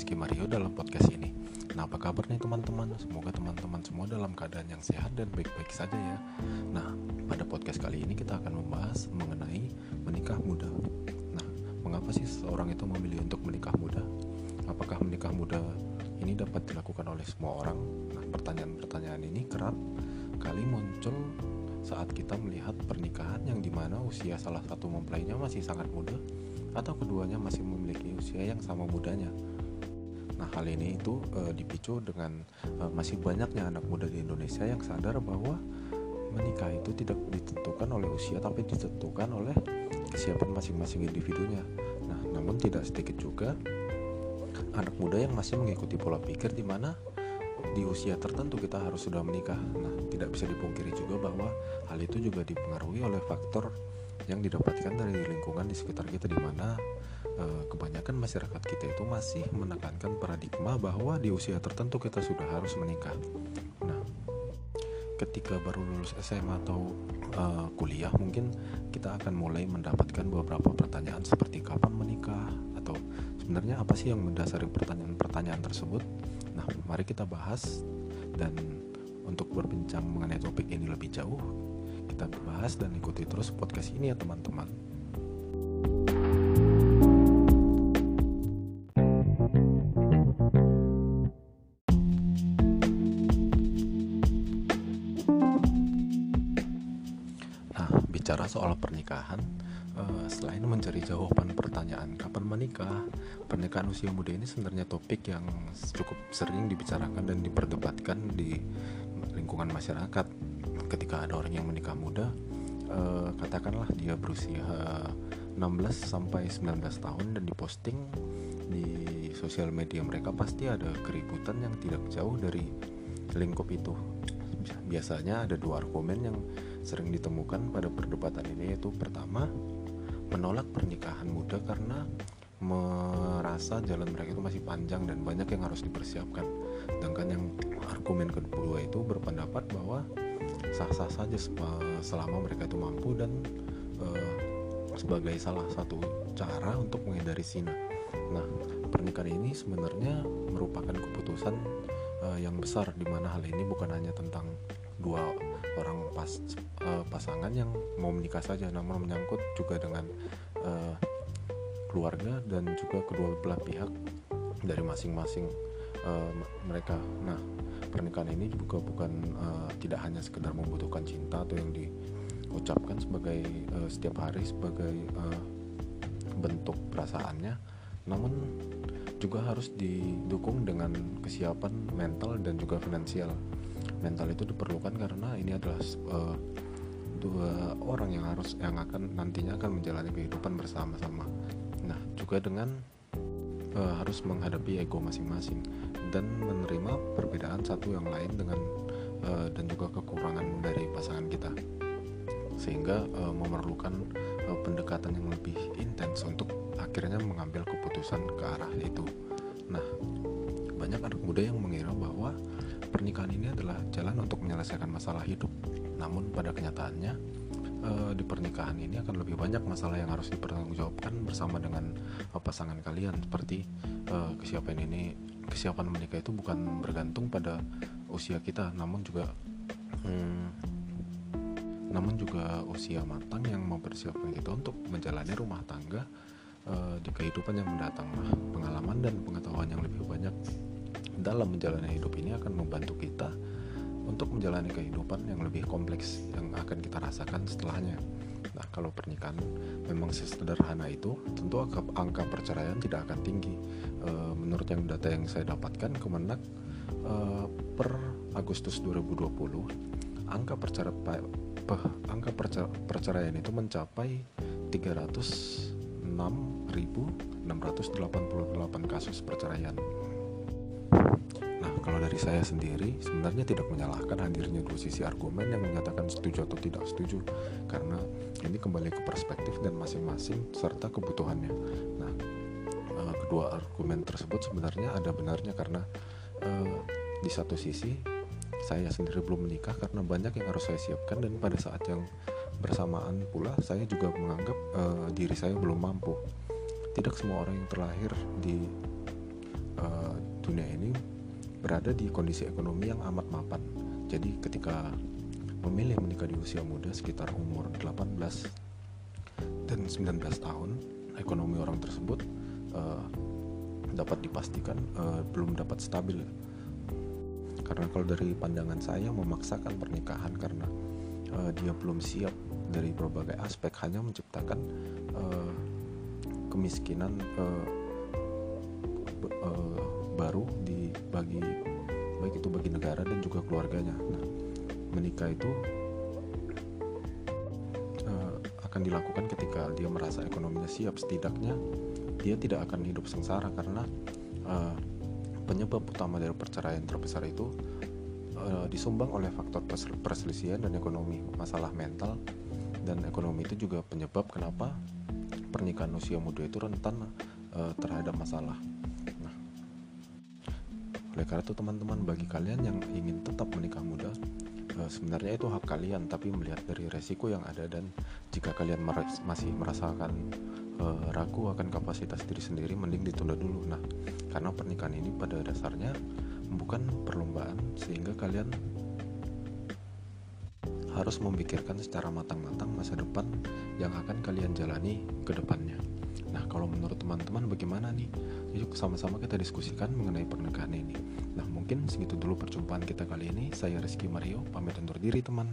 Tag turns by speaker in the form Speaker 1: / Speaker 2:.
Speaker 1: Rizky Mario dalam podcast ini. Nah, apa kabar nih teman-teman? Semoga teman-teman semua dalam keadaan yang sehat dan baik-baik saja ya. Nah, pada podcast kali ini kita akan membahas mengenai menikah muda. Nah, mengapa sih seorang itu memilih untuk menikah muda? Apakah menikah muda ini dapat dilakukan oleh semua orang? Nah, pertanyaan-pertanyaan ini kerap kali muncul saat kita melihat pernikahan yang di mana usia salah satu mempelainya masih sangat muda atau keduanya masih memiliki usia yang sama mudanya. Nah, hal ini itu e, dipicu dengan e, masih banyaknya anak muda di Indonesia yang sadar bahwa menikah itu tidak ditentukan oleh usia tapi ditentukan oleh kesiapan masing-masing individunya. Nah, namun tidak sedikit juga anak muda yang masih mengikuti pola pikir di mana di usia tertentu kita harus sudah menikah. Nah, tidak bisa dipungkiri juga bahwa hal itu juga dipengaruhi oleh faktor yang didapatkan dari lingkungan di sekitar kita di mana kebanyakan masyarakat kita itu masih menekankan paradigma bahwa di usia tertentu kita sudah harus menikah. Nah, ketika baru lulus SMA atau e, kuliah mungkin kita akan mulai mendapatkan beberapa pertanyaan seperti kapan menikah atau sebenarnya apa sih yang mendasari pertanyaan-pertanyaan tersebut. Nah, mari kita bahas dan untuk berbincang mengenai topik ini lebih jauh, kita bahas dan ikuti terus podcast ini ya teman-teman. Nah, bicara soal pernikahan, uh, selain mencari jawaban pertanyaan kapan menikah, pernikahan usia muda ini sebenarnya topik yang cukup sering dibicarakan dan diperdebatkan di lingkungan masyarakat. Ketika ada orang yang menikah muda uh, katakanlah dia berusia 16 sampai 19 tahun dan diposting di sosial media mereka pasti ada keributan yang tidak jauh dari lingkup itu. Biasanya ada dua argumen yang sering ditemukan pada perdebatan ini yaitu pertama menolak pernikahan muda karena merasa jalan mereka itu masih panjang dan banyak yang harus dipersiapkan sedangkan yang argumen kedua itu berpendapat bahwa sah-sah saja selama mereka itu mampu dan uh, sebagai salah satu cara untuk menghindari zina. Nah, pernikahan ini sebenarnya merupakan keputusan uh, yang besar di mana hal ini bukan hanya tentang dua orang pas uh, pasangan yang mau menikah saja, namun menyangkut juga dengan uh, keluarga dan juga kedua belah pihak dari masing-masing uh, mereka. Nah, pernikahan ini juga bukan uh, tidak hanya sekedar membutuhkan cinta atau yang diucapkan sebagai uh, setiap hari sebagai uh, bentuk perasaannya, namun juga harus didukung dengan kesiapan mental dan juga finansial. Mental itu diperlukan karena ini adalah uh, dua orang yang harus yang akan nantinya akan menjalani kehidupan bersama-sama. Nah, juga dengan uh, harus menghadapi ego masing-masing dan menerima perbedaan satu yang lain dengan uh, dan juga kekurangan dari pasangan kita sehingga uh, memerlukan uh, pendekatan yang lebih intens untuk akhirnya mengambil keputusan ke arah itu. Nah, banyak anak muda yang mengira bahwa pernikahan ini adalah jalan untuk menyelesaikan masalah hidup. Namun pada kenyataannya uh, di pernikahan ini akan lebih banyak masalah yang harus dipertanggungjawabkan bersama dengan uh, pasangan kalian. Seperti uh, kesiapan ini kesiapan menikah itu bukan bergantung pada usia kita namun juga hmm, namun juga usia matang yang mempersiapkan kita untuk menjalani rumah tangga di kehidupan yang mendatang. Nah, pengalaman dan pengetahuan yang lebih banyak dalam menjalani hidup ini akan membantu kita untuk menjalani kehidupan yang lebih kompleks yang akan kita rasakan setelahnya. Nah, kalau pernikahan memang sesederhana itu, tentu angka, perceraian tidak akan tinggi. E, menurut yang data yang saya dapatkan Kemenak e, per Agustus 2020, angka perceraian angka perceraian itu mencapai 306.688 kasus perceraian kalau dari saya sendiri sebenarnya tidak menyalahkan hadirnya dua sisi argumen yang menyatakan setuju atau tidak setuju karena ini kembali ke perspektif dan masing-masing serta kebutuhannya. Nah, uh, kedua argumen tersebut sebenarnya ada benarnya karena uh, di satu sisi saya sendiri belum menikah karena banyak yang harus saya siapkan dan pada saat yang bersamaan pula saya juga menganggap uh, diri saya belum mampu. Tidak semua orang yang terlahir di uh, berada di kondisi ekonomi yang amat mapan. Jadi ketika memilih menikah di usia muda sekitar umur 18 dan 19 tahun, ekonomi orang tersebut uh, dapat dipastikan uh, belum dapat stabil. Karena kalau dari pandangan saya memaksakan pernikahan karena uh, dia belum siap dari berbagai aspek hanya menciptakan uh, kemiskinan uh, uh, baru di bagi baik itu bagi negara dan juga keluarganya. Nah, menikah itu uh, akan dilakukan ketika dia merasa ekonominya siap. Setidaknya dia tidak akan hidup sengsara karena uh, penyebab utama dari perceraian terbesar itu uh, disumbang oleh faktor perselisihan dan ekonomi, masalah mental dan ekonomi itu juga penyebab kenapa pernikahan usia muda itu rentan uh, terhadap masalah. Oleh karena itu teman-teman bagi kalian yang ingin tetap menikah muda eh, sebenarnya itu hak kalian tapi melihat dari resiko yang ada dan jika kalian masih merasakan uh, ragu akan kapasitas diri sendiri mending ditunda dulu nah karena pernikahan ini pada dasarnya bukan perlombaan sehingga kalian harus memikirkan secara matang-matang masa depan yang akan kalian jalani ke depannya. Nah, kalau menurut teman-teman bagaimana nih? Yuk sama-sama kita diskusikan mengenai pernikahan ini. Nah mungkin segitu dulu perjumpaan kita kali ini. Saya Rizky Mario, pamit undur diri teman.